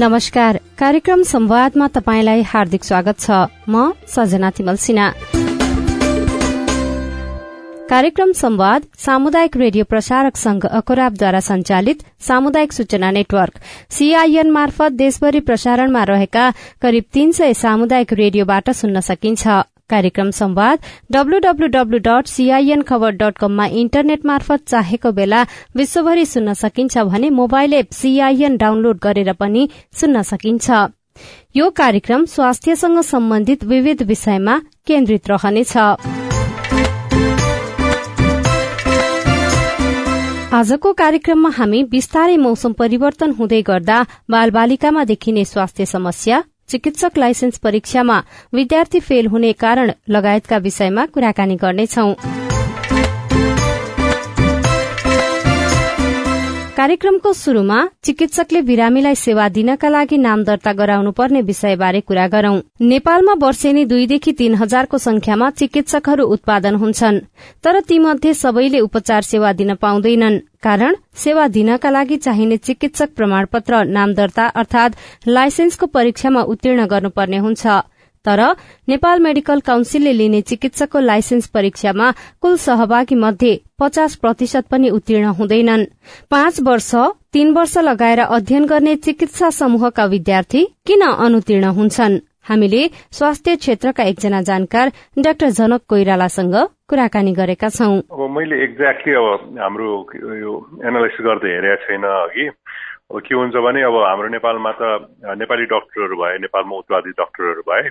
नमस्कार। कार्यक्रम संवादमा तपाईँलाई हार्दिक स्वागत छ। म सजना तिमल सिन्हा। कार्यक्रम संवाद सामुदायिक रेडियो प्रसारक संघ अखोराबद्वारा संचालित सामुदायिक सूचना नेटवर्क। सीआईएन मार्फत देशभरि प्रसारणमा रहेका करिब तीन सय सामुदायिक रेडियोबाट सुन्न सकिन्छ। कार्यक्रम संवाद W W W dot CIN खबर डट कममा इन्टरनेट मार्फत चाहेको बेला विश्वभरि सुन्न सकिन्छ भने मोबाइल एप सीआईएन डाउनलोड गरेर पनि सुन्न सकिन्छ। यो कार्यक्रम स्वास्थ्यसँग सम्बन्धित विविध विषयमा केन्द्रित रहनेछ। आजको कार्यक्रममा हामी विस्तारै मौसम परिवर्तन हुँदै गर्दा बालबालिकामा देखिने स्वास्थ्य समस्या चिकित्सक लाइसेन्स परीक्षामा विद्यार्थी फेल हुने कारण लगायतका विषयमा कुराकानी गर्नेछौं। कार्यक्रमको शुरूमा चिकित्सकले बिरामीलाई सेवा दिनका लागि नाम दर्ता गराउनु पर्ने विषयबारे कुरा गरौं। नेपालमा वर्षेनी दुईदेखि तीन हजारको संख्यामा चिकित्सकहरू उत्पादन हुन्छन् तर तीमध्ये सबैले उपचार सेवा दिन पाउँदैनन्। कारण सेवा दिनका लागि चाहिने चिकित्सक प्रमाणपत्र नाम दर्ता अर्थात लाइसेन्सको परीक्षामा उत्तीर्ण गर्नुपर्ने हुन्छ। तर नेपाल मेडिकल काउन्सिलले लिने चिकित्सकको लाइसेन्स परीक्षामा कुल सहभागी मध्ये पचास प्रतिशत पनि उत्तीर्ण हुँदैनन्। पाँच वर्ष तीन वर्ष लगाएर अध्ययन गर्ने चिकित्सा समूहका विद्यार्थी किन अनुतीर्ण हुन्छन्? हामीले स्वास्थ्य क्षेत्रका एकजना जानकार डाक्टर जनक कोइरालासँग कुराकानी गरेका छौं। मैले एक्ज्याक्टली अब हाम्रो यो एनालाइसिस गर्दै हेरेका छैन अघि। के हुन्छ भने अब हाम्रो नेपालमा त नेपाली डक्टरहरू भए नेपालमा उत्पादित डक्टरहरू भए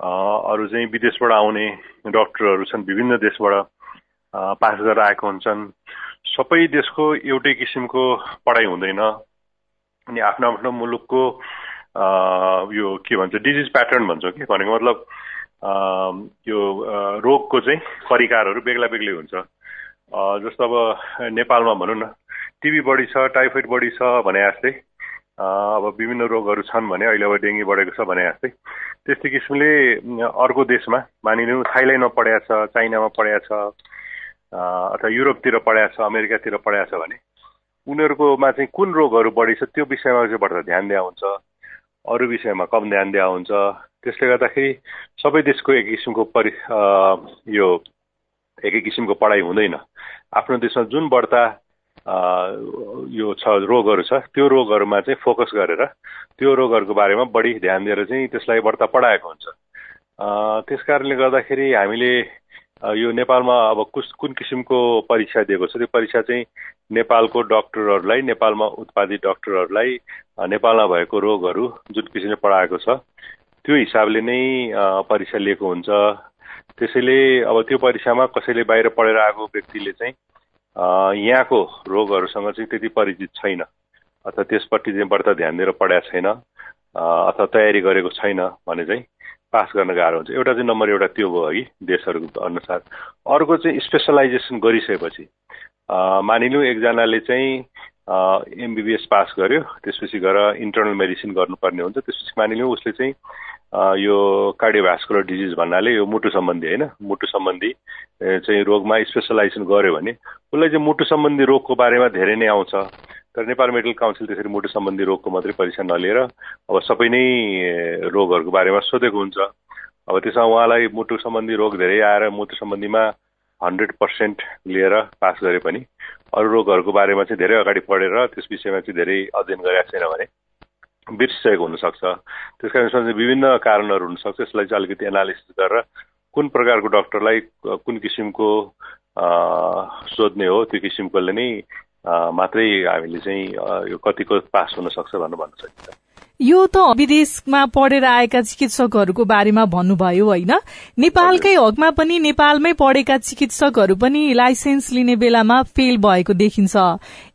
अरू चाहिँ विदेशबाट आउने डक्टरहरू छन् विभिन्न देशबाट पास गरेर आएको हुन्छन्। सबै देशको एउटै किसिमको पढाइ हुँदैन। अनि आफ्नो आफ्नो मुलुकको यो के भन्छ डिजिज प्याटर्न भन्छौँ कि भनेको मतलब यो रोगको चाहिँ परिकारहरू बेग्ला बेग्लै हुन्छ। जस्तो अब नेपालमा भनौँ न टिबी बढी छ टाइफोइड बढी छ भने जस्तै अब विभिन्न रोगहरू छन् भने अहिले अब डेङ्गी बढेको छ भने जस्तै त्यस्तै किसिमले अर्को देशमा मानिलिउँ थाइल्यान्डमा पढाएको छ चाइनामा पढाएको छ अथवा युरोपतिर पढाएको छ अमेरिकातिर पढाएको छ भने उनीहरूकोमा चाहिँ कुन रोगहरू बढी छ त्यो विषयमा चाहिँ बढ्दा ध्यान दिया हुन्छ अरू विषयमा कम ध्यान दिया हुन्छ त्यसले गर्दाखेरि सबै देशको एक किसिमको परि यो एकै किसिमको पढाइ हुँदैन। आफ्नो देशमा जुन बढ्ता यो छ रोगहरू छ त्यो रोगहरूमा चाहिँ फोकस गरेर त्यो रोगहरूको बारेमा बढी ध्यान दिएर चाहिँ त्यसलाई बढ्ता पढाएको हुन्छ। त्यस कारणले गर्दाखेरि हामीले यो नेपालमा अब कुस कुन किसिमको परीक्षा दिएको छ त्यो परीक्षा चाहिँ नेपालको डक्टरहरूलाई नेपालमा उत्पादित डक्टरहरूलाई नेपालमा भएको रोगहरू जुन किसिमले पढाएको छ त्यो हिसाबले नै परीक्षा लिएको हुन्छ। त्यसैले अब त्यो परीक्षामा कसैले बाहिर पढेर आएको व्यक्तिले चाहिँ यहाँको रोगहरूसँग चाहिँ त्यति परिचित छैन। अथवा त्यसपट्टि चाहिँ बढ्ता ध्यान दिएर पढाएको छैन। अथवा तयारी गरेको छैन भने चाहिँ पास गर्न गाह्रो हुन्छ। एउटा चाहिँ नम्बर एउटा त्यो भयो कि देशहरूको अनुसार। अर्को चाहिँ स्पेसलाइजेसन गरिसकेपछि मानिलिउँ एकजनाले चाहिँ एमबिबिएस पास गर्यो। त्यसपछि गएर इन्टर्नल मेडिसिन गर्नुपर्ने हुन्छ। त्यसपछि मानिलिउँ उसले चाहिँ यो कार्डियोभास्कुलर डिजिज भन्नाले यो मुटु सम्बन्धी होइन मुटु सम्बन्धी चाहिँ रोगमा स्पेसलाइजेसन गर्यो भने उसलाई चाहिँ मुटु सम्बन्धी रोगको बारेमा धेरै नै आउँछ। तर नेपाल मेडिकल काउन्सिल त्यसरी मुटु सम्बन्धी रोगको मात्रै परीक्षा नलिएर अब सबै नै रोगहरूको बारेमा सोधेको हुन्छ। अब त्यसमा उहाँलाई मुटु सम्बन्धी रोग धेरै आएर मुटु सम्बन्धीमा हन्ड्रेड पर्सेन्ट लिएर पास गरे पनि अरू रोगहरूको बारेमा चाहिँ धेरै अगाडि पढेर त्यस विषयमा चाहिँ धेरै अध्ययन गरेका छैन भने बिर्सिसकेको हुनसक्छ। त्यस कारण यसमा चाहिँ विभिन्न कारणहरू हुनसक्छ। यसलाई चाहिँ अलिकति एनालिसिस गरेर कुन प्रकारको डक्टरलाई कुन किसिमको सोध्ने हो त्यो किसिमकोले नै मात्रै हामीले चाहिँ यो कतिको पास हुन सक्छ भनेर भन्न सकिन्छ। यो त विदेशमा पढेर आएका चिकित्सकहरूको बारेमा भन्नुभयो होइन? नेपालकै हकमा पनि नेपालमै पढेका चिकित्सकहरू पनि लाइसेन्स लिने बेलामा फेल भएको देखिन्छ।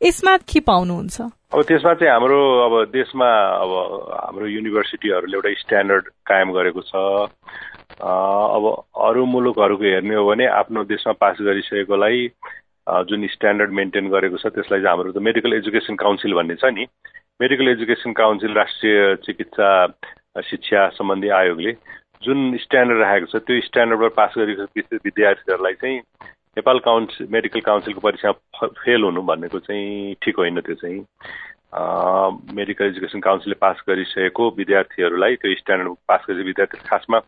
यसमा के पाउनुहुन्छ? अब त्यसमा चाहिँ हाम्रो अब देशमा अब हाम्रो युनिभर्सिटीहरूले एउटा स्ट्यान्डर्ड कायम गरेको छ। अब अरू मुलुकहरूको हेर्ने हो भने आफ्नो देशमा पास गरिसकेकोलाई जुन स्ट्यान्डर्ड मेन्टेन गरेको छ त्यसलाई चाहिँ हाम्रो त मेडिकल एजुकेसन काउन्सिल भन्ने छ नि। मेडिकल एजुकेसन काउन्सिल राष्ट्रिय चिकित्सा शिक्षा सम्बन्धी आयोगले जुन स्ट्यान्डर्ड राखेको छ त्यो स्ट्यान्डर्डबाट पास गरेको विद्यार्थीहरूलाई चाहिँ नेपाल काउन्सिल मेडिकल काउन्सिलको परीक्षा फेल हुनु भनेको चाहिँ ठिक होइन त्यो चाहिँ। मेडिकल एजुकेसन काउन्सिलले पास गरिसकेको विद्यार्थीहरूलाई त्यो स्ट्यान्डर्ड पास गरेको विद्यार्थी खासमा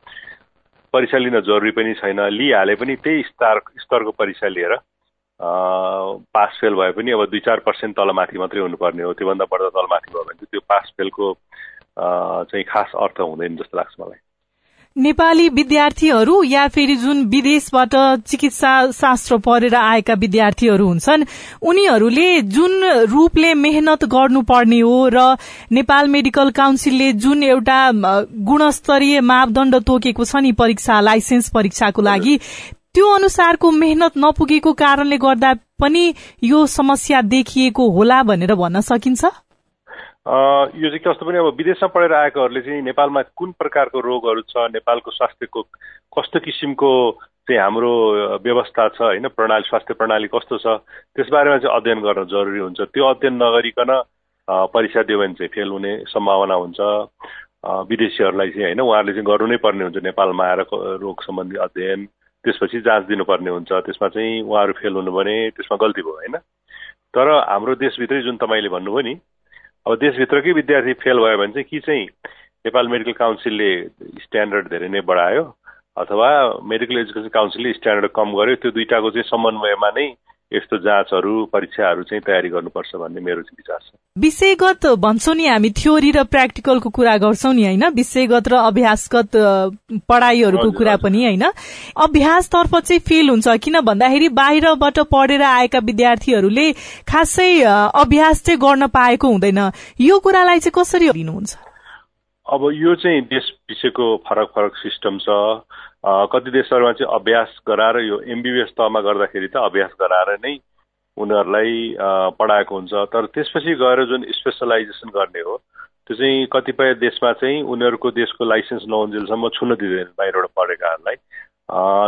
परीक्षा लिन जरुरी पनि छैन लिइहाले पनि त्यही स्तर स्तरको परीक्षा लिएर पास फेल भए पनि अब दुई चार पर्सेन्ट तलमाथि मात्रै हुनुपर्ने हो। त्योभन्दा बढ्दा तलमाथि भयो भने त्यो पास फेलको चाहिँ खास अर्थ हुँदैन जस्तो लाग्छ मलाई। नेपाली विद्यार्थीहरू या फेरि जुन विदेशबाट चिकित्सा शास्त्र पढेर आएका विद्यार्थीहरू हुन्छन् उनीहरूले जुन रूपले मेहनत गर्नुपर्ने हो र नेपाल मेडिकल काउन्सिलले जुन एउटा गुणस्तरीय मापदण्ड तोकेको छ नि परीक्षा लाइसेन्स परीक्षाको लागि त्यो अनुसारको मेहनत नपुगेको कारणले गर्दा पनि यो समस्या देखिएको होला भनेर भन्न सकिन्छ? यो चाहिँ कस्तो पनि अब विदेशमा पढेर आएकोहरूले चाहिँ नेपालमा कुन प्रकारको रोगहरू छ नेपालको स्वास्थ्यको कस्तो किसिमको चाहिँ हाम्रो व्यवस्था छ होइन? प्रणाली स्वास्थ्य प्रणाली कस्तो छ? त्यसबारेमा चाहिँ अध्ययन गर्न जरुरी हुन्छ। त्यो अध्ययन नगरिकन परीक्षा दियो भने चाहिँ फेल हुने सम्भावना हुन्छ। विदेशीहरूलाई चाहिँ होइन? उहाँहरूले चाहिँ गर्नु नै पर्ने हुन्छ नेपालमा आएर रोग सम्बन्धी अध्ययन। त्यसपछि जाँच दिनुपर्ने हुन्छ। त्यसमा चाहिँ उहाँहरू फेल हुनु भने त्यसमा गल्ती भयो होइन? तर हाम्रो देशभित्रै जुन तपाईँले भन्नुभयो नि अब देशभित्रकै विद्यार्थी फेल भयो भने चाहिँ कि चाहिँ नेपाल मेडिकल काउन्सिलले स्ट्यान्डर्ड धेरै नै बढायो अथवा मेडिकल एजुकेसन काउन्सिलले स्ट्यान्डर्ड कम गर्यो त्यो दुइटाको चाहिँ समन्वयमा नै यस्तो जाँचहरू परीक्षाहरू चाहिँ तयारी गर्नुपर्छ भन्ने मेरो विचार छ। विषयगत भन्छौँ नि हामी थ्योरी र प्र्याक्टिकलको कुरा गर्छौँ नि होइन? विषयगत र अभ्यासगत पढाइहरूको कुरा पनि होइन? अभ्यासतर्फ चाहिँ फेल हुन्छ किन भन्दाखेरि बाहिरबाट पढेर आएका विद्यार्थीहरूले खासै अभ्यास चाहिँ गर्न पाएको हुँदैन। यो कुरालाई चाहिँ कसरी लिनुहुन्छ? अब यो चाहिँ देश पिछेको फरक फरक सिस्टम छ। कति देशहरूमा चाहिँ अभ्यास गराएर यो एमबिबिएस तहमा गर्दाखेरि त अभ्यास गराएर नै उनीहरूलाई पढाएको हुन्छ। तर त्यसपछि गएर जुन स्पेसलाइजेसन गर्ने हो त्यो चाहिँ कतिपय देशमा चाहिँ उनीहरूको देशको लाइसेन्स नहुन्जेलसम्म छुन दिँदैन बाहिरबाट पढेकाहरूलाई।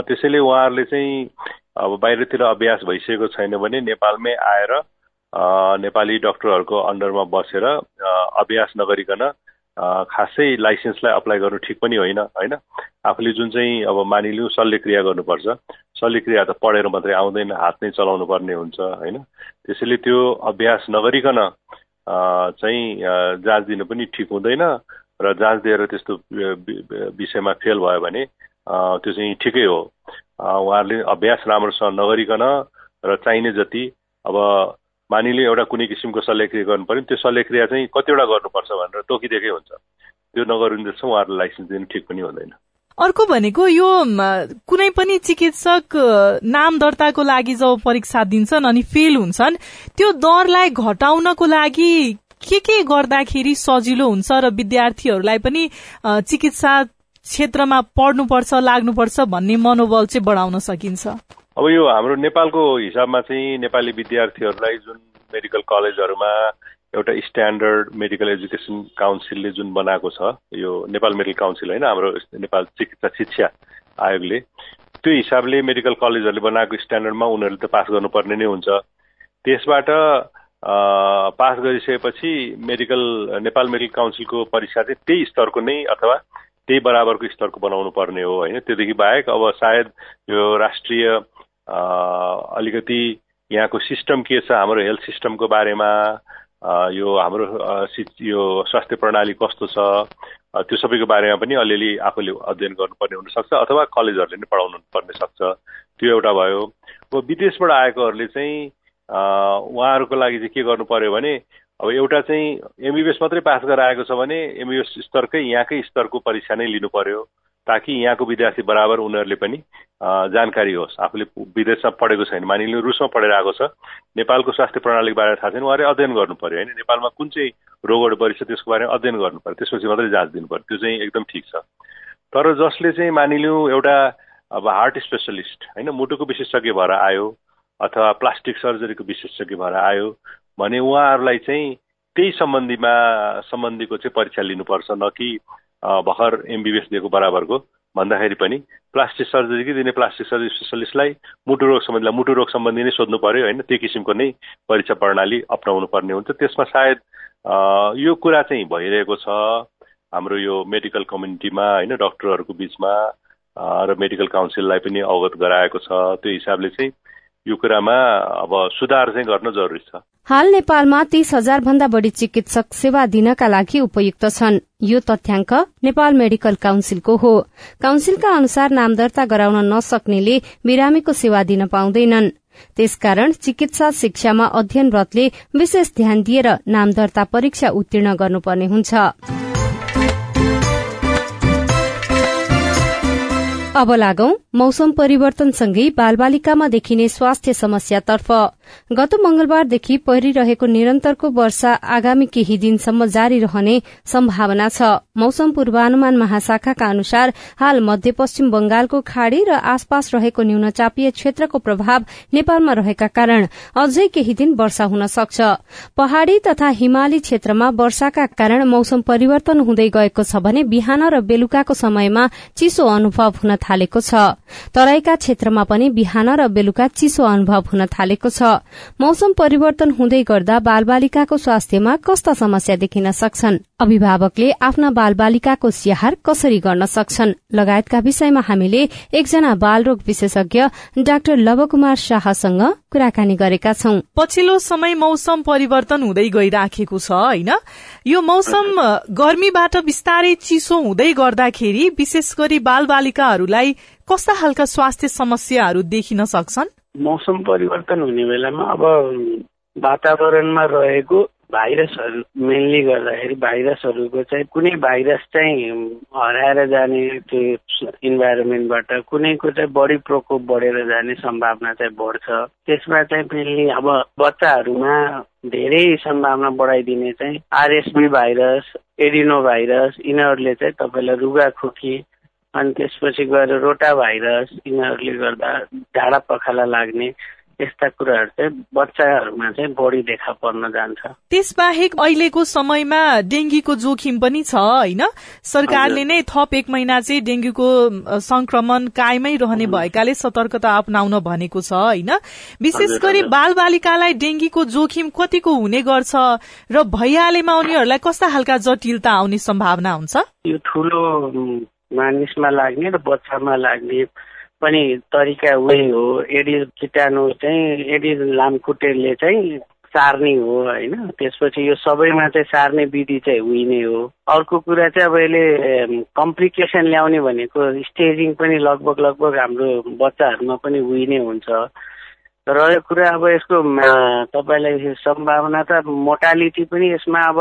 त्यसैले उहाँहरूले चाहिँ अब बाहिरतिर अभ्यास भइसकेको छैन भने नेपालमै आएर नेपाली डक्टरहरूको अन्डरमा बसेर अभ्यास नगरिकन खासै लाइसेन्सलाई अप्लाई गर्नु ठिक पनि होइन होइन? आफूले जुन चाहिँ अब मानिलिउँ शल्यक्रिया गर्नुपर्छ। शल्यक्रिया त पढेर मात्रै आउँदैन हात नै चलाउनु पर्ने हुन्छ होइन? त्यसैले त्यो अभ्यास नगरिकन चाहिँ जाँच दिनु पनि ठिक हुँदैन र जाँच दिएर त्यस्तो विषयमा फेल भयो भने त्यो चाहिँ ठिकै हो। उहाँहरूले अभ्यास राम्रोसँग नगरिकन र चाहिने जति अब मानिले एउटा कुनै किसिमको शल्यक्रिया गर्नु पर्यो त्यो शल्यक्रिया चाहिँ कतिवटा गर्नुपर्छ भनेर तोकिदिएकै हुन्छ। त्यो नगरिँदैछ उहाँहरूलाई लाइसेन्स दिनु ठिक पनि हुँदैन। अर्को भनेको यो कुनै पनि चिकित्सक नाम दर्ताको लागि जब परीक्षा दिन्छन् अनि फेल हुन्छन् त्यो दरलाई घटाउनको लागि के के गर्दाखेरि सजिलो हुन्छ र विद्यार्थीहरूलाई पनि चिकित्सा क्षेत्रमा पढ्नुपर्छ लाग्नुपर्छ भन्ने मनोबल चाहिँ बढाउन सकिन्छ? अब यो हाम्रो नेपालको हिसाबमा चाहिँ नेपाली विद्यार्थीहरूलाई जुन मेडिकल कलेजहरूमा एउटा स्ट्यान्डर्ड मेडिकल एजुकेसन काउन्सिलले जुन बनाएको छ यो नेपाल मेडिकल काउन्सिल होइन हाम्रो नेपाल चिकित्सा शिक्षा आयोगले त्यो हिसाबले मेडिकल कलेजहरूले बनाएको स्ट्यान्डर्डमा उनीहरूले त पास गर्नुपर्ने नै हुन्छ। त्यसबाट पास गरिसकेपछि मेडिकल नेपाल मेडिकल काउन्सिलको परीक्षा चाहिँ त्यही स्तरको नै अथवा त्यही बराबरको स्तरको बनाउनु पर्ने हो होइन। त्योदेखि बाहेक अब सायद यो राष्ट्रिय अलिकति यहाँको सिस्टम के छ हाम्रो हेल्थ सिस्टमको बारेमा यो हाम्रो यो स्वास्थ्य प्रणाली कस्तो छ त्यो सबैको बारेमा पनि अलिअलि आफूले अध्ययन गर्नुपर्ने हुनसक्छ अथवा कलेजहरूले नै पढाउनु पर्ने सक्छ। त्यो एउटा भयो। अब विदेशबाट आएकोहरूले चाहिँ उहाँहरूको लागि चाहिँ के गर्नु पर्यो भने अब एउटा चाहिँ एमबिबिएस मात्रै पास गरेर छ भने एमबिबिएस स्तरकै यहाँकै स्तरको परीक्षा नै लिनु पर्यो। ताकि यहाँको विद्यार्थी बराबर उनीहरूले पनि जानकारी होस्। आफूले विदेशमा पढेको छैन। मानिलिनु रुसमा पढेर आएको छ। नेपालको स्वास्थ्य प्रणालीको बारेमा थाहा छैन। उहाँले अध्ययन गर्नु पऱ्यो होइन? नेपालमा कुन चाहिँ रोगहरू बढी छ त्यसको बारेमा अध्ययन गर्नु पऱ्यो त्यसपछि मात्रै जाँच दिनु पऱ्यो त्यो चाहिँ एकदम ठिक छ। तर जसले चाहिँ मानिलिउँ एउटा अब हार्ट स्पेसलिस्ट होइन? मुटुको विशेषज्ञ भएर आयो अथवा प्लास्टिक सर्जरीको विशेषज्ञ भएर आयो भने उहाँहरूलाई चाहिँ त्यही सम्बन्धीमा सम्बन्धीको चाहिँ परीक्षा लिनुपर्छ। न कि भर्खर एमबिबिएस दिएको बराबरको भन्दाखेरि पनि प्लास्टिक सर्जरी दिने प्लास्टिक सर्जरी स्पेसलिस्टलाई मुटु रोग सम्बन्धीलाई मुटु रोग सम्बन्धी नै सोध्नु पर्यो होइन। त्यो किसिमको नै परीक्षा प्रणाली अप्नाउनु पर्ने हुन्छ। त्यसमा सायद यो कुरा चाहिँ भइरहेको छ। हाम्रो यो मेडिकल कम्युनिटीमा होइन डक्टरहरूको बिचमा र मेडिकल काउन्सिललाई पनि अवगत गराएको छ। त्यो हिसाबले चाहिँ यो कुरामा अब सुधार चाहिँ गर्न जरुरी छ। हाल नेपालमा तीस हजार भन्दा बढ़ी चिकित्सक सेवा दिनका लागि उपयुक्त छन्। यो तथ्याङ्क नेपाल मेडिकल काउन्सिलको हो। काउन्सिलका अनुसार नाम दर्ता गराउन नसक्नेले बिरामीको सेवा दिन पाउँदैनन्। त्यसकारण चिकित्सा शिक्षामा अध्ययनरतले विशेष ध्यान दिएर नाम दर्ता परीक्षा उत्तीर्ण गर्नुपर्ने हुन्छ। अब लागौं मौसम परिवर्तनसँगै बालबालिकामा देखिने स्वास्थ्य समस्यातर्फ। गत मंगलबारदेखि परिरहेको निरन्तरको वर्षा आगामी केही दिनसम्म जारी रहने सम्भावना छ। मौसम पूर्वानुमान महाशाखाका अनुसार हाल मध्यपश्चिम बंगालको खाड़ी र आसपास रहेको न्यूनचापीय क्षेत्रको प्रभाव नेपालमा रहेका कारण अझै केही दिन वर्षा हुन सक्छ। पहाड़ी तथा हिमाली क्षेत्रमा वर्षाका कारण मौसम परिवर्तन हुँदै गएको छ भने बिहान र बेलुकाको समयमा चिसो अनुभव हुन थालेको छ। तराईका क्षेत्रमा पनि बिहान र बेलुका चिसो अनुभव हुन थालेको छ। मौसम परिवर्तन हुँदै गर्दा बालबालिकाको स्वास्थ्यमा कस्ता समस्या देखिन सक्छन्। अभिभावकले आफ्ना बालबालिकाको स्याहार कसरी गर्न सक्छन्? लगायतका विषयमा हामीले एकजना बालरोग विशेषज्ञ डाक्टर लवकुमार शाहसँग कुराकानी गरेका छौं। पछिल्लो समय मौसम परिवर्तन हुँदै गइराखेको छ होइन? यो मौसम गर्मीबाट बिस्तारै चिसो हुँदै गर्दाखेरि विशेष गरी बालबालिकाहरूलाई कस्ता खालका स्वास्थ्य समस्याहरू देखिन सक्छन्? मौसम परिवर्तन हुने बेलामा अब वातावरणमा रहेको भाइरसहरू मेनली गर्दाखेरि भाइरसहरूको चाहिँ कुनै भाइरस चाहिँ हराएर जाने त्यो इन्भाइरोमेन्टबाट कुनैको चाहिँ बढी प्रकोप बढेर जाने सम्भावना चाहिँ बढ्छ। त्यसमा चाहिँ मेनली अब बच्चाहरूमा धेरै सम्भावना बढाइदिने चाहिँ आरएसबी भाइरस एडिनो भाइरस यिनीहरूले चाहिँ तपाईँलाई रुगा खोकी अनि त्यसपछि गएर रोटा भाइरस यिनीहरूले गर्दा ढाडा पखाला लाग्ने यस्ता कुराहरू चाहिँ बच्चाहरूमा चाहिँ बढी देखा पर्न जान्छ। त्यसबाहेक अहिलेको समयमा डेङ्गीको जोखिम पनि छ होइन? सरकारले नै थप एक महिना चाहिँ डेङ्गुको संक्रमण कायमै रहने भएकाले सतर्कता अप्नाउन भनेको छ होइन? विशेष गरी बाल बालिकालाई डेङ्गीको जोखिम कतिको हुने गर्छ र भइहालेमा उनीहरूलाई कस्ता खालका जटिलता आउने सम्भावना हुन्छ? यो ठुलो मानिसमा लाग्ने र बच्चामा लाग्ने पनि तरिका उही हो। एडिस किटाणु चाहिँ एडिस लामखुट्टेले चाहिँ सार्ने हो होइन। त्यसपछि यो सबैमा चाहिँ सार्ने विधि चाहिँ उही नै हो। अर्को कुरा चाहिँ अब यसले कम्प्लिकेसन ल्याउने भनेको स्टेजिङ पनि लगभग लगभग हाम्रो बच्चाहरूमा पनि उही नै हुन्छ। रह्यो कुरा अब यसको तपाईँलाई सम्भावना त मोर्टालिटी पनि यसमा अब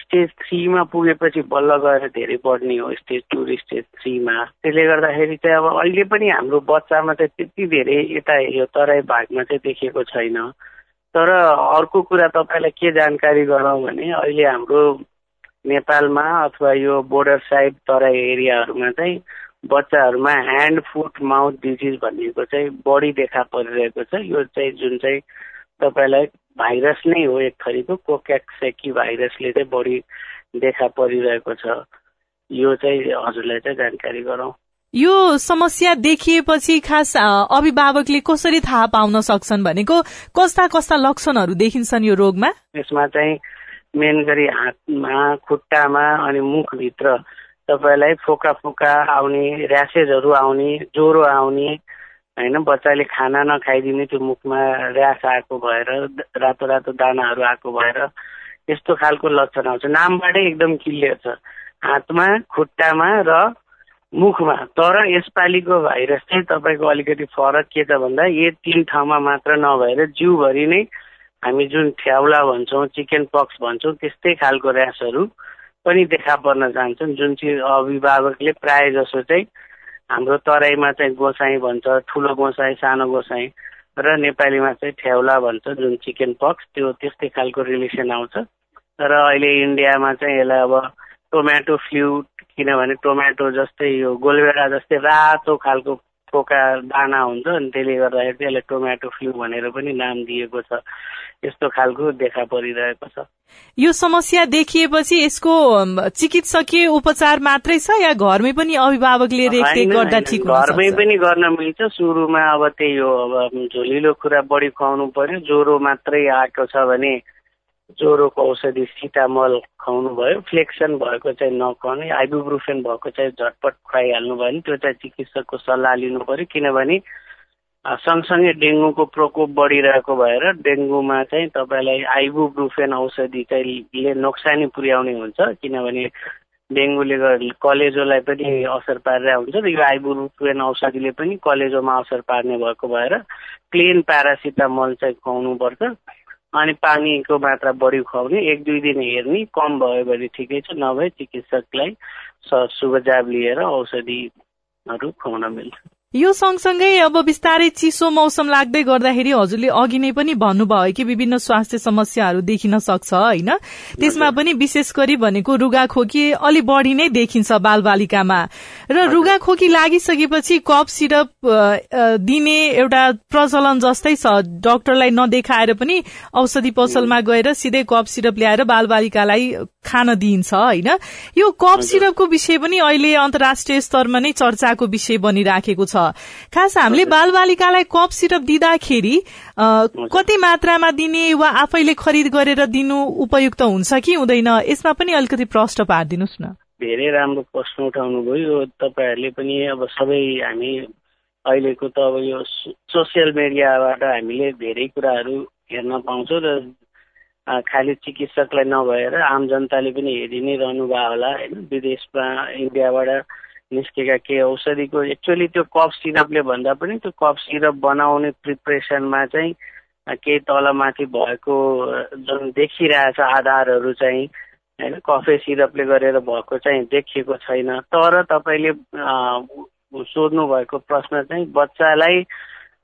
स्टेज थ्रीमा पुगेपछि बल्ल गएर धेरै बढ्ने हो स्टेज टू र स्टेज थ्रीमा। त्यसले गर्दाखेरि चाहिँ अब अहिले पनि हाम्रो बच्चामा चाहिँ त्यति धेरै यता यो तराई भागमा चाहिँ देखिएको छैन। तर अर्को कुरा तपाईँलाई के जानकारी गराउँ भने अहिले हाम्रो नेपालमा अथवा यो बोर्डर साइड तराई एरियाहरूमा चाहिँ बच्चाहरूमा ह्यान्ड फुट माउथ डिजिज भनेको चाहिँ बढी देखा परिरहेको छ। यो चाहिँ जुन चाहिँ तपाईँलाई भाइरस नै हो एक थरीको कोक्याक्सेकी भाइरसले चाहिँ बढी देखा परिरहेको छ। यो चाहिँ हजुरलाई चाहिँ जानकारी गरौँ। यो समस्या देखिएपछि खास अभिभावकले कसरी थाहा पाउन सक्छन् भनेको कस्ता कस्ता लक्षणहरू देखिन्छन् यो रोगमा? यसमा चाहिँ मेन गरी हातमा खुट्टामा अनि मुखभित्र तपाईँलाई फोका फोका आउने ऱ्यासेजहरू आउने ज्वरो आउने होइन बच्चाले खाना नखाइदिने त्यो मुखमा ऱ्यास आएको भएर रातो रातो दानाहरू आएको भएर यस्तो खालको लक्षण आउँछ। नामबाटै एकदम क्लियर छ। हातमा खुट्टामा र मुखमा। तर यसपालिको भाइरस चाहिँ तपाईँको अलिकति फरक के छ भन्दा यो तिन ठाउँमा मात्र नभएर जिउभरि नै हामी जुन ठ्याउला भन्छौँ चिकन पक्स भन्छौँ त्यस्तै खालको ऱ्यासहरू पनि देखा पर्न जान्छन्। जुन चाहिँ अभिभावकले प्राय जसो चाहिँ हाम्रो तराईमा चाहिँ गोसाई भन्छ ठुलो गोसाई सानो गोसाई र नेपालीमा चाहिँ ठेउला भन्छ जुन चिकन पक्स त्यो त्यस्तै खालको रिलेसन आउँछ। तर अहिले इन्डियामा चाहिँ यसलाई अब टोमेटो फ्लु किनभने टोमेटो जस्तै यो गोलभेडा जस्तै रातो खालको पोका दाना हुन्छ अनि त्यसले गर्दाखेरि त्यसलाई टोमेटो फ्लु भनेर पनि नाम दिएको छ। यस्तो खालको देखा परिरहेको छ। यो समस्या देखिएपछि यसको चिकित्सकीय उपचार मात्रै छ या घरमै पनि अभिभावकले रेखदेख गर्दा ठिक घरमै पनि गर्न मिल्छ। सुरुमा अब त्यही हो अब झोलिलो कुरा बढी खुवाउनु पर्यो। ज्वरो मात्रै आएको छ भने ज्वरोको औषधि सिटामल खुवाउनु भयो फ्लेक्सन भएको चाहिँ नखुवाउने आइबुब्रुफेन भएको चाहिँ झटपट खुवाइहाल्नु भयो भने त्यो चाहिँ चिकित्सकको सल्लाह लिनु पर्यो किनभने सँगसँगै डेङ्गुको प्रकोप बढिरहेको भएर डेङ्गुमा चाहिँ तपाईँलाई आइबुब्रुफेन औषधि चाहिँ नोक्सानी पुर्याउने हुन्छ। किनभने डेङ्गुले कलेजोलाई पनि असर पारिरहेको हुन्छ र यो आइबुब्रुफेन औषधिले पनि कलेजोमा असर पार्ने भएको भएर प्लेन प्यारासिटामल चाहिँ खुवाउनुपर्छ। अनि पानीको मात्रा बढी खुवाउने एक दुई दिन हेर्ने कम भयो भने ठिकै छ नभए चिकित्सकलाई सुझाव लिएर औषधिहरू खुवाउन मिल्छ। यो सँगसँगै अब बिस्तारै चिसो मौसम लाग्दै गर्दाखेरि हजुरले अघि नै पनि भन्नुभयो कि विभिन्न स्वास्थ्य समस्याहरू देखिन सक्छ होइन? त्यसमा पनि विशेष गरी भनेको रुगाखोकी अलि बढी नै देखिन्छ बालबालिकामा। र रुगाखोकी लागिसकेपछि कप सिरप दिने एउटा प्रचलन जस्तै छ। डाक्टरलाई नदेखाएर पनि औषधि पसलमा गएर सिधै कप सिरप ल्याएर बालबालिकालाई खान दिइन्छ होइन? यो कप सिरपको विषय पनि अहिले अन्तर्राष्ट्रिय स्तरमा नै चर्चाको विषय बनिराखेको छ। खास हामीले बालबालिकालाई कप सिरप दिँदाखेरि कति मात्रामा दिने वा आफैले खरिद गरेर दिनु उपयुक्त हुन्छ कि हुँदैन? यसमा पनि अलिकति प्रश्न पारिदिनुहोस् न। धेरै राम्रो प्रश्न उठाउनु भयो तपाईँहरूले पनि अब सबै हामी अहिलेको त अब यो सोसियल मिडियाबाट हामीले धेरै कुराहरू हेर्न पाउँछौँ र खालि चिकित्सकलाई नभएर आम जनताले पनि हेरि नै रहनु भयो होला होइन? विदेशमा इन्डियाबाट निस्केका केही औषधिको एक्चुअली त्यो कफ सिरपले भन्दा पनि त्यो कफ सिरप बनाउने प्रिपरेसनमा चाहिँ केही तलमाथि भएको जुन देखिरहेछ आधारहरू चाहिँ होइन कफे सिरपले गरेर भएको चाहिँ देखिएको छैन। तर तपाईँले सोध्नु भएको प्रश्न चाहिँ बच्चालाई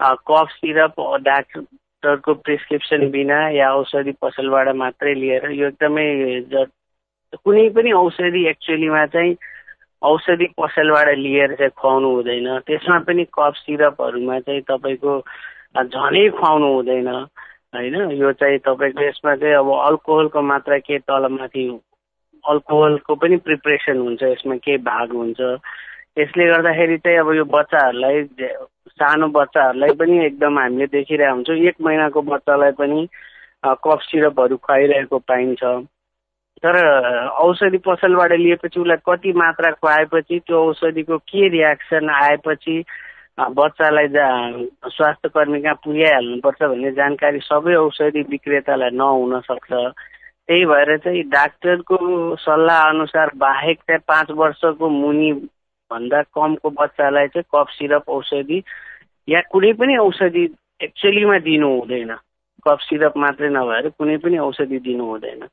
कफ सिरप डाक्टरको प्रिस्क्रिप्सन बिना या औषधि पसलबाट मात्रै लिएर यो एकदमै कुनै पनि औषधि एक्चुअलीमा चाहिँ औषधि पसलबाट लिएर चाहिँ खुवाउनु हुँदैन। त्यसमा पनि कफ सिरपहरूमा चाहिँ तपाईँको झनै खुवाउनु हुँदैन होइन? यो चाहिँ तपाईँको यसमा चाहिँ अब अल्कोहलको मात्रा के तलमाथि अल्कोहलको पनि प्रिपरेसन हुन्छ यसमा केही भाग हुन्छ। यसले गर्दाखेरि चाहिँ अब यो बच्चाहरूलाई सानो बच्चाहरूलाई पनि एकदम हामीले देखिरहेको हुन्छौँ। एक महिनाको बच्चालाई पनि कफ सिरपहरू खुवाइरहेको पाइन्छ। तर औषधि पसलबाट लिएपछि उसलाई कति मात्रा खुवाएपछि त्यो औषधिको के रियाक्सन आएपछि बच्चालाई जा स्वास्थ्य कर्मी कहाँ पुर्याइहाल्नुपर्छ भन्ने जानकारी सबै औषधि विक्रेतालाई नहुन सक्छ त्यही भएर चाहिँ डाक्टरको सल्लाह अनुसार बाहेक चाहिँ पाँच वर्षको मुनि भन्दा कमको बच्चालाई चाहिँ कफ सिरप औषधि या कुनै पनि औषधि एक्चुअलीमा दिनु हुँदैन। कफ सिरप मात्रै नभएर कुनै पनि औषधि दिनु हुँदैन।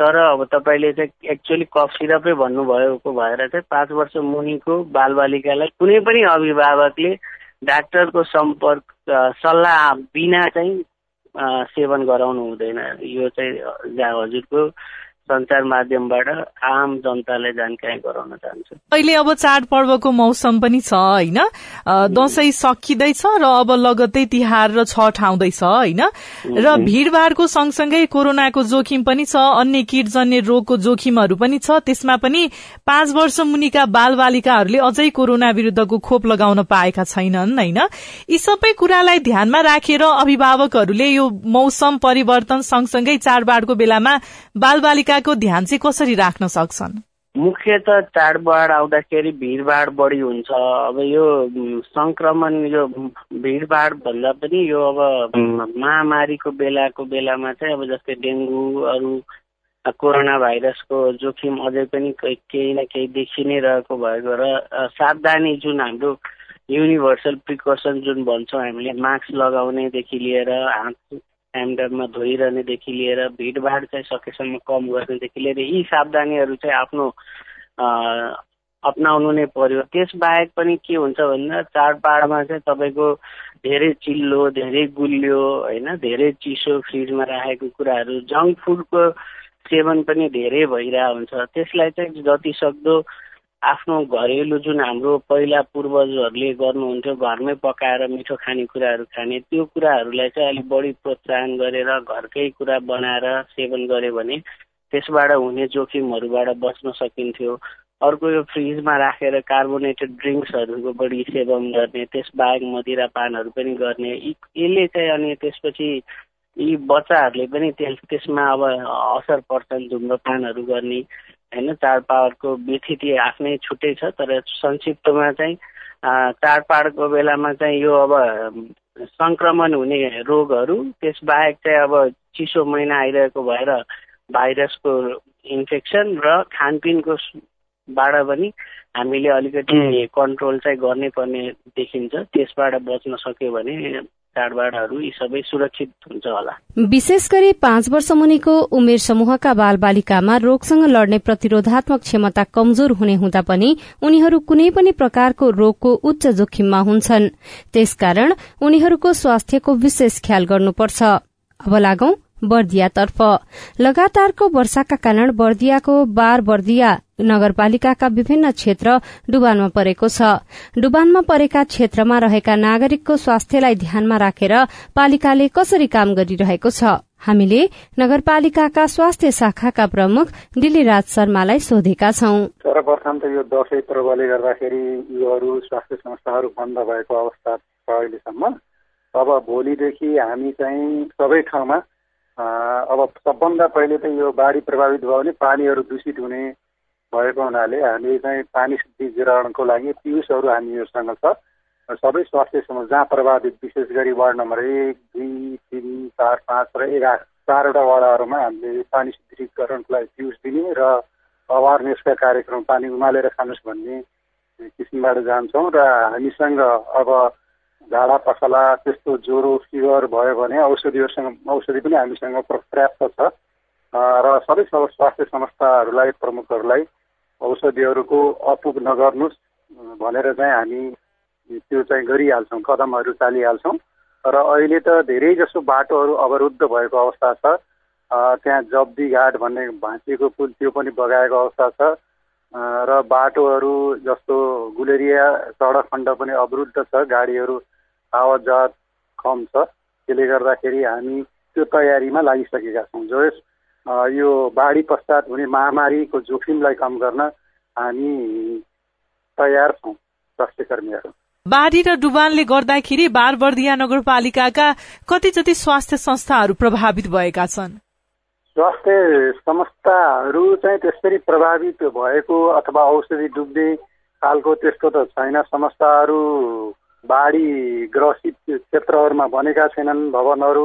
तर अब तपाईँले चाहिँ एक्चुअली कफ सिरपै भन्नुभएको भएर चाहिँ पाँच वर्ष मुनिको बालबालिकालाई कुनै पनि अभिभावकले डाक्टरको सम्पर्क सल्लाह बिना चाहिँ सेवन गराउनु हुँदैन। यो चाहिँ हजुरको सञ्चार माध्यमबाट आम जनतालाई जानकारी गराउन चाहन्छु। अहिले अब चाडपर्वको मौसम पनि छ होइन? दसैँ सकिँदैछ र अब लगत्तै तिहार र छठ आउँदैछ होइन? र भीड़भाड़को सँगसँगै कोरोनाको जोखिम पनि छ अन्य किटजन्य रोगको जोखिमहरू पनि छ। त्यसमा पनि पाँच वर्ष मुनिका बाल बालिकाहरूले अझै कोरोना विरूद्धको खोप लगाउन पाएका छैनन् होइन? यी सबै कुरालाई ध्यानमा राखेर अभिभावकहरूले यो मौसम परिवर्तन सँगसँगै चाडबाडको बेलामा बाल बालिका को ध्यान चाहिँ कसरी राख्न सक्छन्? मुख्य त चाडबाड आउँदाखेरि भिडभाड बढी हुन्छ। अब यो सङ्क्रमण यो भिडभाड भन्दा पनि यो अब महामारीको बेलाको बेलामा चाहिँ अब जस्तै डेङ्गु अरू कोरोना भाइरसको जोखिम अझै पनि केही न केही देखि नै रहेको भएको र सावधानी जुन हाम्रो युनिभर्सल प्रिकसन जुन भन्छौँ हामीले मास्क लगाउनेदेखि लिएर हात टाइम धोइरहनेदेखि लिएर भिडभाड चाहिँ सकेसम्म कम गर्नेदेखि लिएर यी सावधानीहरू चाहिँ आफ्नो अप्नाउनु नै पर्यो त्यसबाहेक पनि के हुन्छ भन्दा चाडबाडमा चाहिँ तपाईँको धेरै चिल्लो धेरै गुलियो होइन धेरै चिसो फ्रिजमा राखेको कुराहरू जङ्क फुडको सेवन पनि धेरै भइरहेको हुन्छ त्यसलाई चाहिँ जति सक्दो आफ्नो घरेलु जुन हाम्रो पहिला पूर्वजहरूले गर्नुहुन्थ्यो घरमै पकाएर मिठो खानेकुराहरू खाने त्यो कुराहरूलाई चाहिँ अलिक बढी प्रोत्साहन गरेर घरकै कुरा बनाएर सेवन गऱ्यो भने त्यसबाट हुने जोखिमहरूबाट बच्न सकिन्थ्यो। अर्को यो फ्रिजमा राखेर कार्बोनेटेड ड्रिङ्क्सहरूको बढी सेवन गर्ने त्यसबाहेक मदिरापानहरू पनि गर्ने यसले चाहिँ अनि त्यसपछि यी बच्चाहरूले पनि त्यस त्यसमा अब असर पर्छन् धुम्रपानहरू गर्ने। होइन चाडपाडको व्यथिति आफ्नै छुट्टै छ तर संक्षिप्तमा चाहिँ चाडपाडको बेलामा चाहिँ यो अब सङ्क्रमण हुने रोगहरू त्यसबाहेक चाहिँ अब चिसो महिना आइरहेको भएर भाइरसको इन्फेक्सन र खानपिनको बाट पनि हामीले अलिकति कन्ट्रोल चाहिँ गर्नै पर्ने देखिन्छ त्यसबाट बच्न सक्यो भने चाडबाडहरू यी सबै सुरक्षित हुन्छ होला। विशेष गरी पाँच वर्ष मुनिको उमेर समूहका बाल बालिकामा रोगसँग लड्ने प्रतिरोधात्मक क्षमता कमजोर हुने हुँदा पनि उनीहरू कुनै पनि प्रकारको रोगको उच्च जोखिममा हुन्छन्। त्यसकारण उनीहरूको स्वास्थ्यको विशेष ख्याल गर्नुपर्छ। अब लागौं बर्दियातर्फ। लगातारको वर्षाका कारण बर्दियाको बार बर्दिया नगरपालिकाका विभिन्न क्षेत्र डुबानमा परेको छ। डुबानमा परेका क्षेत्रमा रहेका नागरिकको स्वास्थ्यलाई ध्यानमा राखेर पालिकाले कसरी काम गरिरहेको छ? हामीले नगरपालिकाका स्वास्थ्य शाखाका प्रमुख दिलीराज शर्मालाई सोधेका छौं। सर्वप्रथम त यो दसैँ पर्वले गर्दाखेरि योहरू स्वास्थ्य संस्थाहरू बन्द भएको अवस्था छ अहिलेसम्म। अब भोलिदेखि हामी चाहिँ सबै ठाउँमा अब सबभन्दा पहिले त यो बाढी प्रभावित भयो भने पानीहरू दूषित हुने भएको हुनाले हामी चाहिँ पानी शुद्धिकरणको लागि पियुसहरू हामीहरूसँग छ। सबै स्वास्थ्य समस्या जहाँ प्रभावित विशेष गरी वार्ड नम्बर एक दुई तिन चार पाँच र एघार चारवटा वडाहरूमा हामीले पानी शुद्धिकरणको लागि पियुस दिने र अवेरनेसका कार्यक्रम पानी उमालेर खानुहोस् भन्ने किसिमबाट जान्छौँ र हामीसँग अब झाडा पसला त्यस्तो ज्वरो फिभर भयो भने औषधिहरूसँग औषधि पनि हामीसँग पर्याप्त छ। र सबै स्वास्थ्य संस्थाहरूलाई प्रमुखहरूलाई औषधिहरूको अपुग नगर्नुहोस् भनेर चाहिँ हामी त्यो चाहिँ गरिहाल्छौँ कदमहरू चालिहाल्छौँ। र अहिले त धेरै जसो बाटोहरू अवरुद्ध भएको अवस्था छ। त्यहाँ जब्दी घाट भन्ने भाँचिएको पुल त्यो पनि बगाएको अवस्था छ। र बाटोहरू जस्तो गुलेरिया सडक खण्ड पनि अवरुद्ध छ। गाडीहरू आवत जावत कम छ। त्यसले गर्दाखेरि हामी त्यो तयारीमा लागिसकेका छौँ। जो यो बाढी पश्चात हुने महामारीको जोखिमलाई कम गर्न हामी तयार छौँ स्वास्थ्य कर्मीहरू बाढी र डुबानले गर्दाखेरि बारबर्दिया नगरपालिकाका कति जति स्वास्थ्य संस्थाहरू प्रभावित भएका छन्? स्वास्थ्य संस्थाहरू चाहिँ त्यसरी प्रभावित भएको अथवा औषधि डुब्ने खालको त्यस्तो त छैन संस्थाहरू बाढी ग्रसित क्षेत्रहरूमा बनेका छैनन् भवनहरू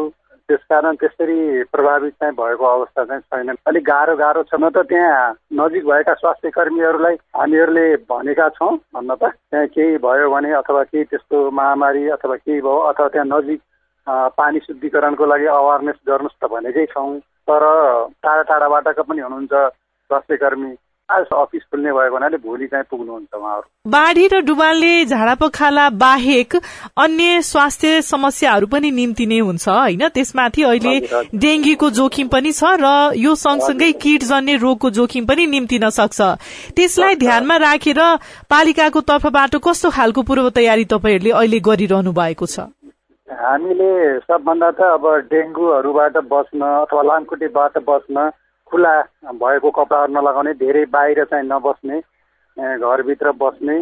त्यसकारण त्यसरी प्रभावित चाहिँ भएको अवस्था चाहिँ छैन अलिक गाह्रो गाह्रो छ न त त्यहाँ नजिक भएका स्वास्थ्य कर्मीहरूलाई हामीहरूले भनेका छौँ भन्न त त्यहाँ केही भयो भने अथवा केही त्यस्तो महामारी अथवा केही भयो अथवा त्यहाँ नजिक पानी शुद्धिकरणको लागि अवेरनेस गर्नुहोस् त भनेकै छौँ तर टाढा टाढाबाटका पनि हुनुहुन्छ स्वास्थ्य कर्मी अफिस खुल्ने भएको हुनाले भोलि चाहिँ पुग्नुहुन्छ उहाँहरू। बाढी र डुबानले झाडा पखाला बाहेक अन्य स्वास्थ्य समस्याहरू पनि निम्ति नै हुन्छ होइन? त्यसमाथि अहिले डेङ्गीको जोखिम पनि छ र यो सँगसँगै किट जन्य रोगको जोखिम पनि निम्तिन सक्छ। त्यसलाई ध्यानमा राखेर पालिकाको तर्फबाट कस्तो खालको पूर्व तयारी तपाईँहरूले अहिले गरिरहनु भएको छ? हामीले सबभन्दा त अब डेङ्गुहरूबाट बच्न अथवा लामखुट्टेबाट बच्न खुला भएको कपडाहरू नलगाउने धेरै बाहिर चाहिँ नबस्ने घरभित्र बस्ने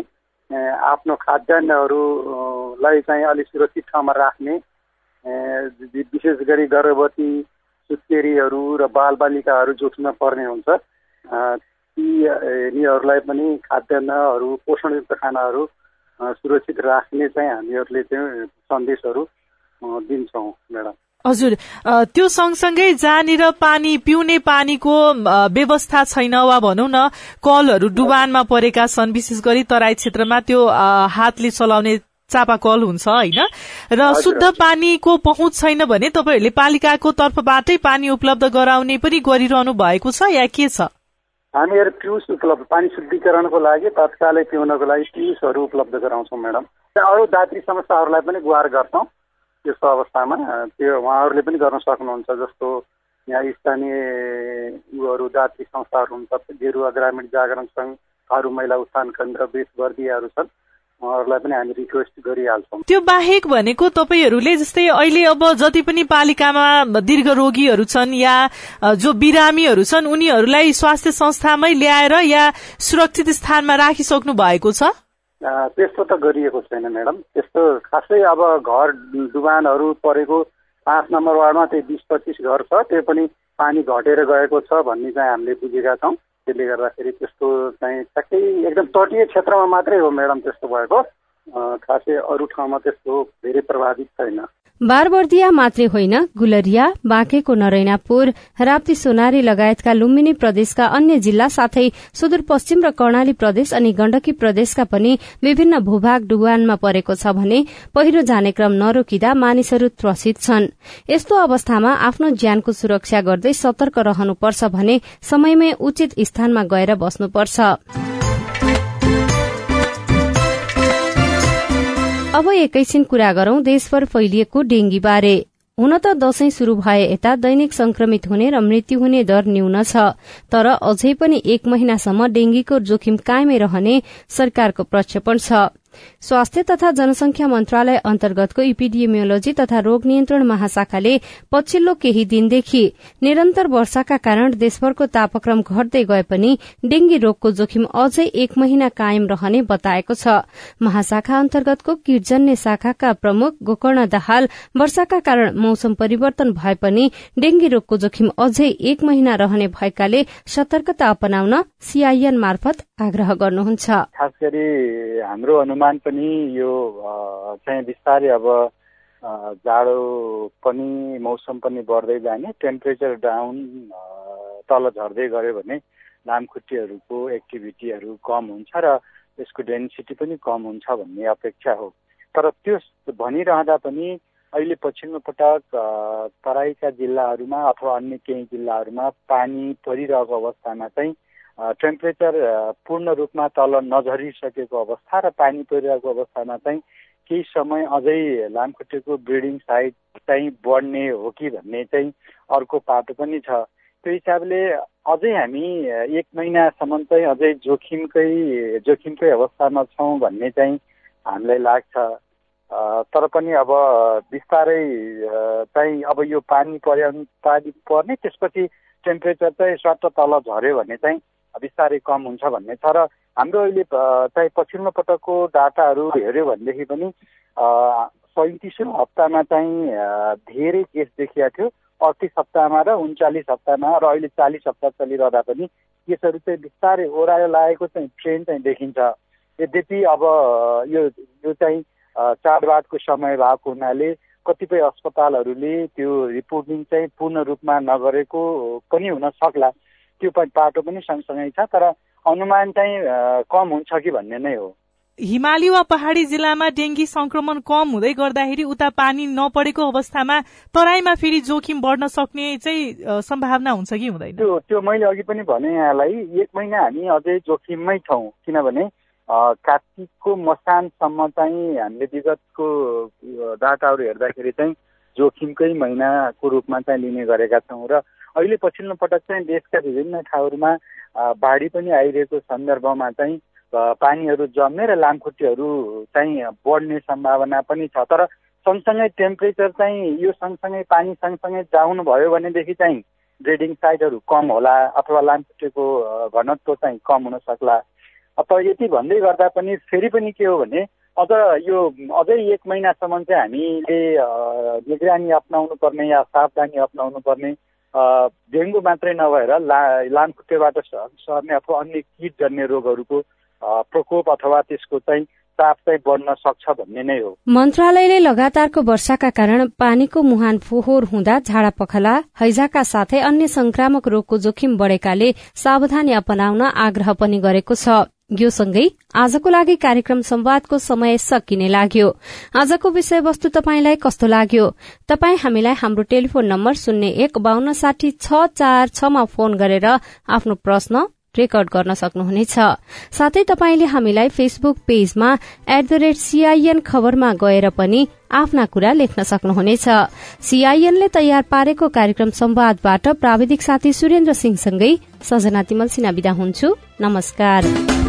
आफ्नो खाद्यान्नहरूलाई चाहिँ अलिक सुरक्षित ठाउँमा राख्ने विशेष गरी गर्भवती सुत्केरीहरू र बालबालिकाहरू जोखिममा पर्ने हुन्छ। ती यिनीहरूलाई पनि खाद्यान्नहरू पोषणयुक्त खानाहरू सुरक्षित राख्ने चाहिँ हामीहरूले चाहिँ सन्देशहरू दिन्छौँ म्याडम। हजुर त्यो सँगसँगै जहाँनिर पानी पिउने पानीको व्यवस्था छैन वा भनौँ न कलहरू डुबानमा परेका छन् विशेष गरी तराई क्षेत्रमा त्यो हातले चलाउने चापाकल हुन्छ होइन? र शुद्ध पानीको पहुँच छैन भने तपाईँहरूले पालिकाको तर्फबाटै पानी उपलब्ध गराउने पनि गरिरहनु भएको छ या के छ? हामीहरू पिउस उपलब्ध पानी शुद्धिकरणको लागि तत्कालै पिउनको लागि पिउसहरू उपलब्ध गराउँछौँ म्याडम अरू दात्री संस्थाहरूलाई पनि गुहार गर्छौँ त्यस्तो अवस्थामा। त्यो उहाँहरूले पनि गर्न सक्नुहुन्छ जस्तो यहाँ स्थानीय उहरू जाति संस्थाहरू हुन्छ गेरुवा ग्रामीण जागरण सङ्घ अरू महिला उत्थान केन्द्र वर्दियाहरू छन्। उहाँहरूलाई पनि हामी रिक्वेस्ट गरिहाल्छौँ। त्यो बाहेक भनेको तपाईँहरूले जस्तै अहिले अब जति पनि पालिकामा दीर्घ रोगीहरू छन् या जो बिरामीहरू छन् उनीहरूलाई स्वास्थ्य संस्थामै ल्याएर या सुरक्षित स्थानमा राखिसक्नु भएको छ? त्यस्तो त गरिएको छैन म्याडम। त्यस्तो खासै अब घर दुकानहरू परेको पाँच नम्बर वार्डमा त्यही बिस पच्चिस घर छ त्यो पनि पानी घटेर गएको छ भन्ने चाहिँ हामीले बुझेका छौँ। त्यसले गर्दाखेरि त्यस्तो चाहिँ ठ्याक्कै एकदम तटीय क्षेत्रमा मात्रै हो म्याडम त्यस्तो भएको। खासै अरू ठाउँमा त्यस्तो धेरै प्रभावित छैन। बारबर्दिया मात्रै होइन गुलरिया बाँकेको नरैनापुर राप्ती सोनारी लगायतका लुम्बिनी प्रदेशका अन्य जिल्ला साथै सुदूरपश्चिम र कर्णाली प्रदेश अनि गण्डकी प्रदेशका पनि विभिन्न भूभाग डुबानमा परेको छ भने पहिरो जाने क्रम नरोकिँदा मानिसहरू त्रसित छन्। यस्तो अवस्थामा आफ्नो ज्यानको सुरक्षा गर्दै सतर्क रहनुपर्छ भने समयमै उचित स्थानमा गएर बस्नुपर्छ। अब एकैछिन कुरा गरौं देशभर फैलिएको डेंगी बारे हुन त दशैं शुरू भए यता दैनिक संक्रमित हुने र मृत्यु हुने दर न्यून छ तर अझै पनि एक महिनासम्म डेंगीको जोखिम कायमै रहने सरकारको प्रक्षेपण छ। स्वास्थ्य तथा जनसंख्या मन्त्रालय अन्तर्गतको इपिडिमियोलोजी तथा रोग नियन्त्रण महाशाखाले पछिल्लो केही दिनदेखि निरन्तर वर्षाका कारण देशभरको तापक्रम घट्दै गए पनि डेंगी रोगको जोखिम अझै एक महिना कायम रहने बताएको छ। महाशाखा अन्तर्गतको किटजन्य शाखाका प्रमुख गोकर्ण दाहाल वर्षाका कारण मौसम परिवर्तन भए पनि डेंगी रोगको जोखिम अझै एक महिना रहने भएकाले सतर्कता अपनाउन सीआईएन मार्फत आग्रह गर्नुहुन्छ। अनुमान पनि यो चाहिँ बिस्तारै अब जाडो पनि मौसम पनि बढ्दै जाने टेम्परेचर डाउन तल झर्दै गयो भने लामखुट्टेहरूको एक्टिभिटीहरू कम हुन्छ र यसको डेन्सिटी पनि कम हुन्छ भन्ने अपेक्षा हो। तर त्यो भनिरहँदा पनि अहिले पछिल्लो पटक तराईका जिल्लाहरूमा अथवा अन्य केही जिल्लाहरूमा पानी परिरहेको अवस्थामा चाहिँ टेम्परेचर पूर्ण रूपमा तल नझरिसकेको अवस्था र पानी परिरहेको अवस्थामा चाहिँ केही समय अझै लामखुट्टेको ब्रिडिङ साइड चाहिँ बढ्ने हो कि भन्ने चाहिँ अर्को पाटो पनि छ। त्यो हिसाबले अझै हामी एक महिनासम्म चाहिँ अझै जोखिमकै जोखिमकै अवस्थामा छौँ भन्ने चाहिँ हामीलाई लाग्छ। तर पनि अब बिस्तारै चाहिँ अब यो पानी पर्यो पानी पर्ने त्यसपछि टेम्परेचर चाहिँ स्वाट तल झऱ्यो भने चाहिँ बिस्तारै कम हुन्छ भन्ने। छ र हाम्रो अहिले चाहिँ पछिल्लो पटकको डाटाहरू हेऱ्यो भनेदेखि पनि सैतिसौँ हप्तामा चाहिँ धेरै केस देखिएको थियो। अडतिस हप्तामा र उन्चालिस हप्तामा र अहिले चालिस हप्ता चलिरहँदा पनि केसहरू चाहिँ बिस्तारै ओह्रालो लागेको चाहिँ ट्रेन चाहिँ देखिन्छ। यद्यपि अब यो यो चाहिँ चाडबाडको समय भएको हुनाले कतिपय अस्पतालहरूले त्यो रिपोर्टिङ चाहिँ पूर्ण रूपमा नगरेको पनि हुन सक्ला। त्यो बाटो पनि सँगसँगै छ तर अनुमान चाहिँ कम हुन्छ कि भन्ने नै हो। हिमाली वा पहाड़ी जिल्लामा डेंगी संक्रमण कम हुँदै गर्दाखेरि उता पानी नपरेको अवस्थामा तराईमा फेरि जोखिम बढ्न सक्ने चाहिँ सम्भावना हुन्छ कि हुँदैन? त्यो त्यो मैले अघि पनि भने यहाँलाई एक महिना हामी अझै जोखिममै छौँ किनभने कार्तिकको मसानसम्म चाहिँ हामीले विगतको डाटाहरू हेर्दाखेरि चाहिँ जोखिमकै महिनाको रूपमा चाहिँ लिने गरेका छौँ र अहिले पछिल्लो पटक चाहिँ देशका विभिन्न ठाउँहरूमा बाढी पनि आइरहेको सन्दर्भमा चाहिँ पानीहरू जम्ने र लामखुट्टेहरू चाहिँ बढ्ने सम्भावना पनि छ। तर सँगसँगै टेम्परेचर चाहिँ यो सँगसँगै पानी सँगसँगै जाउनु भयो भनेदेखि चाहिँ ब्रिडिङ साइटहरू कम होला अथवा लामखुट्टेको घनत्व चाहिँ कम हुन सक्ला। अथवा यति भन्दै गर्दा पनि फेरि पनि के हो भने अझ यो अझै एक महिनासम्म चाहिँ हामीले निगरानी अप्नाउनु पर्ने या सावधानी अप्नाउनु पर्ने डेङ्गु मात्रै नभएर ला लामखुट्टेबाट सर्ने अथवा अन्य किट जन्ने रोगहरूको प्रकोप अथवा त्यसको चाहिँ चाप चाहिँ बढ्न सक्छ भन्ने नै हो। मन्त्रालयले लगातारको वर्षाका कारण पानीको मुहान फोहोर हुँदा झाडा पखला हैजाका साथै अन्य संक्रामक रोगको जोखिम बढ़ेकाले सावधानी अपनाउन आग्रह पनि गरेको छ। यो सँगै आजको लागि कार्यक्रम संवादको समय सकिने लाग्यो। आजको विषयवस्तु तपाईँलाई कस्तो लाग्यो? तपाई हामीलाई हाम्रो टेलिफोन नम्बर शून्य एक बान्न साठी छ चार छमा फोन गरेर आफ्नो प्रश्न रेकर्ड गर्न सक्नुहुनेछ। साथै तपाईँले हामीलाई फेसबुक पेजमा एट द रेट सीआईएन खबरमा गएर पनि आफ्ना कुरा लेख्न सक्नुहुनेछ। सीआईएनले तयार पारेको कार्यक्रम संवादबाट प्राविधिक साथी सुरेन्द्र सिंहसँगै सजना तिमल सिना विदा हुन्छु। नमस्कार।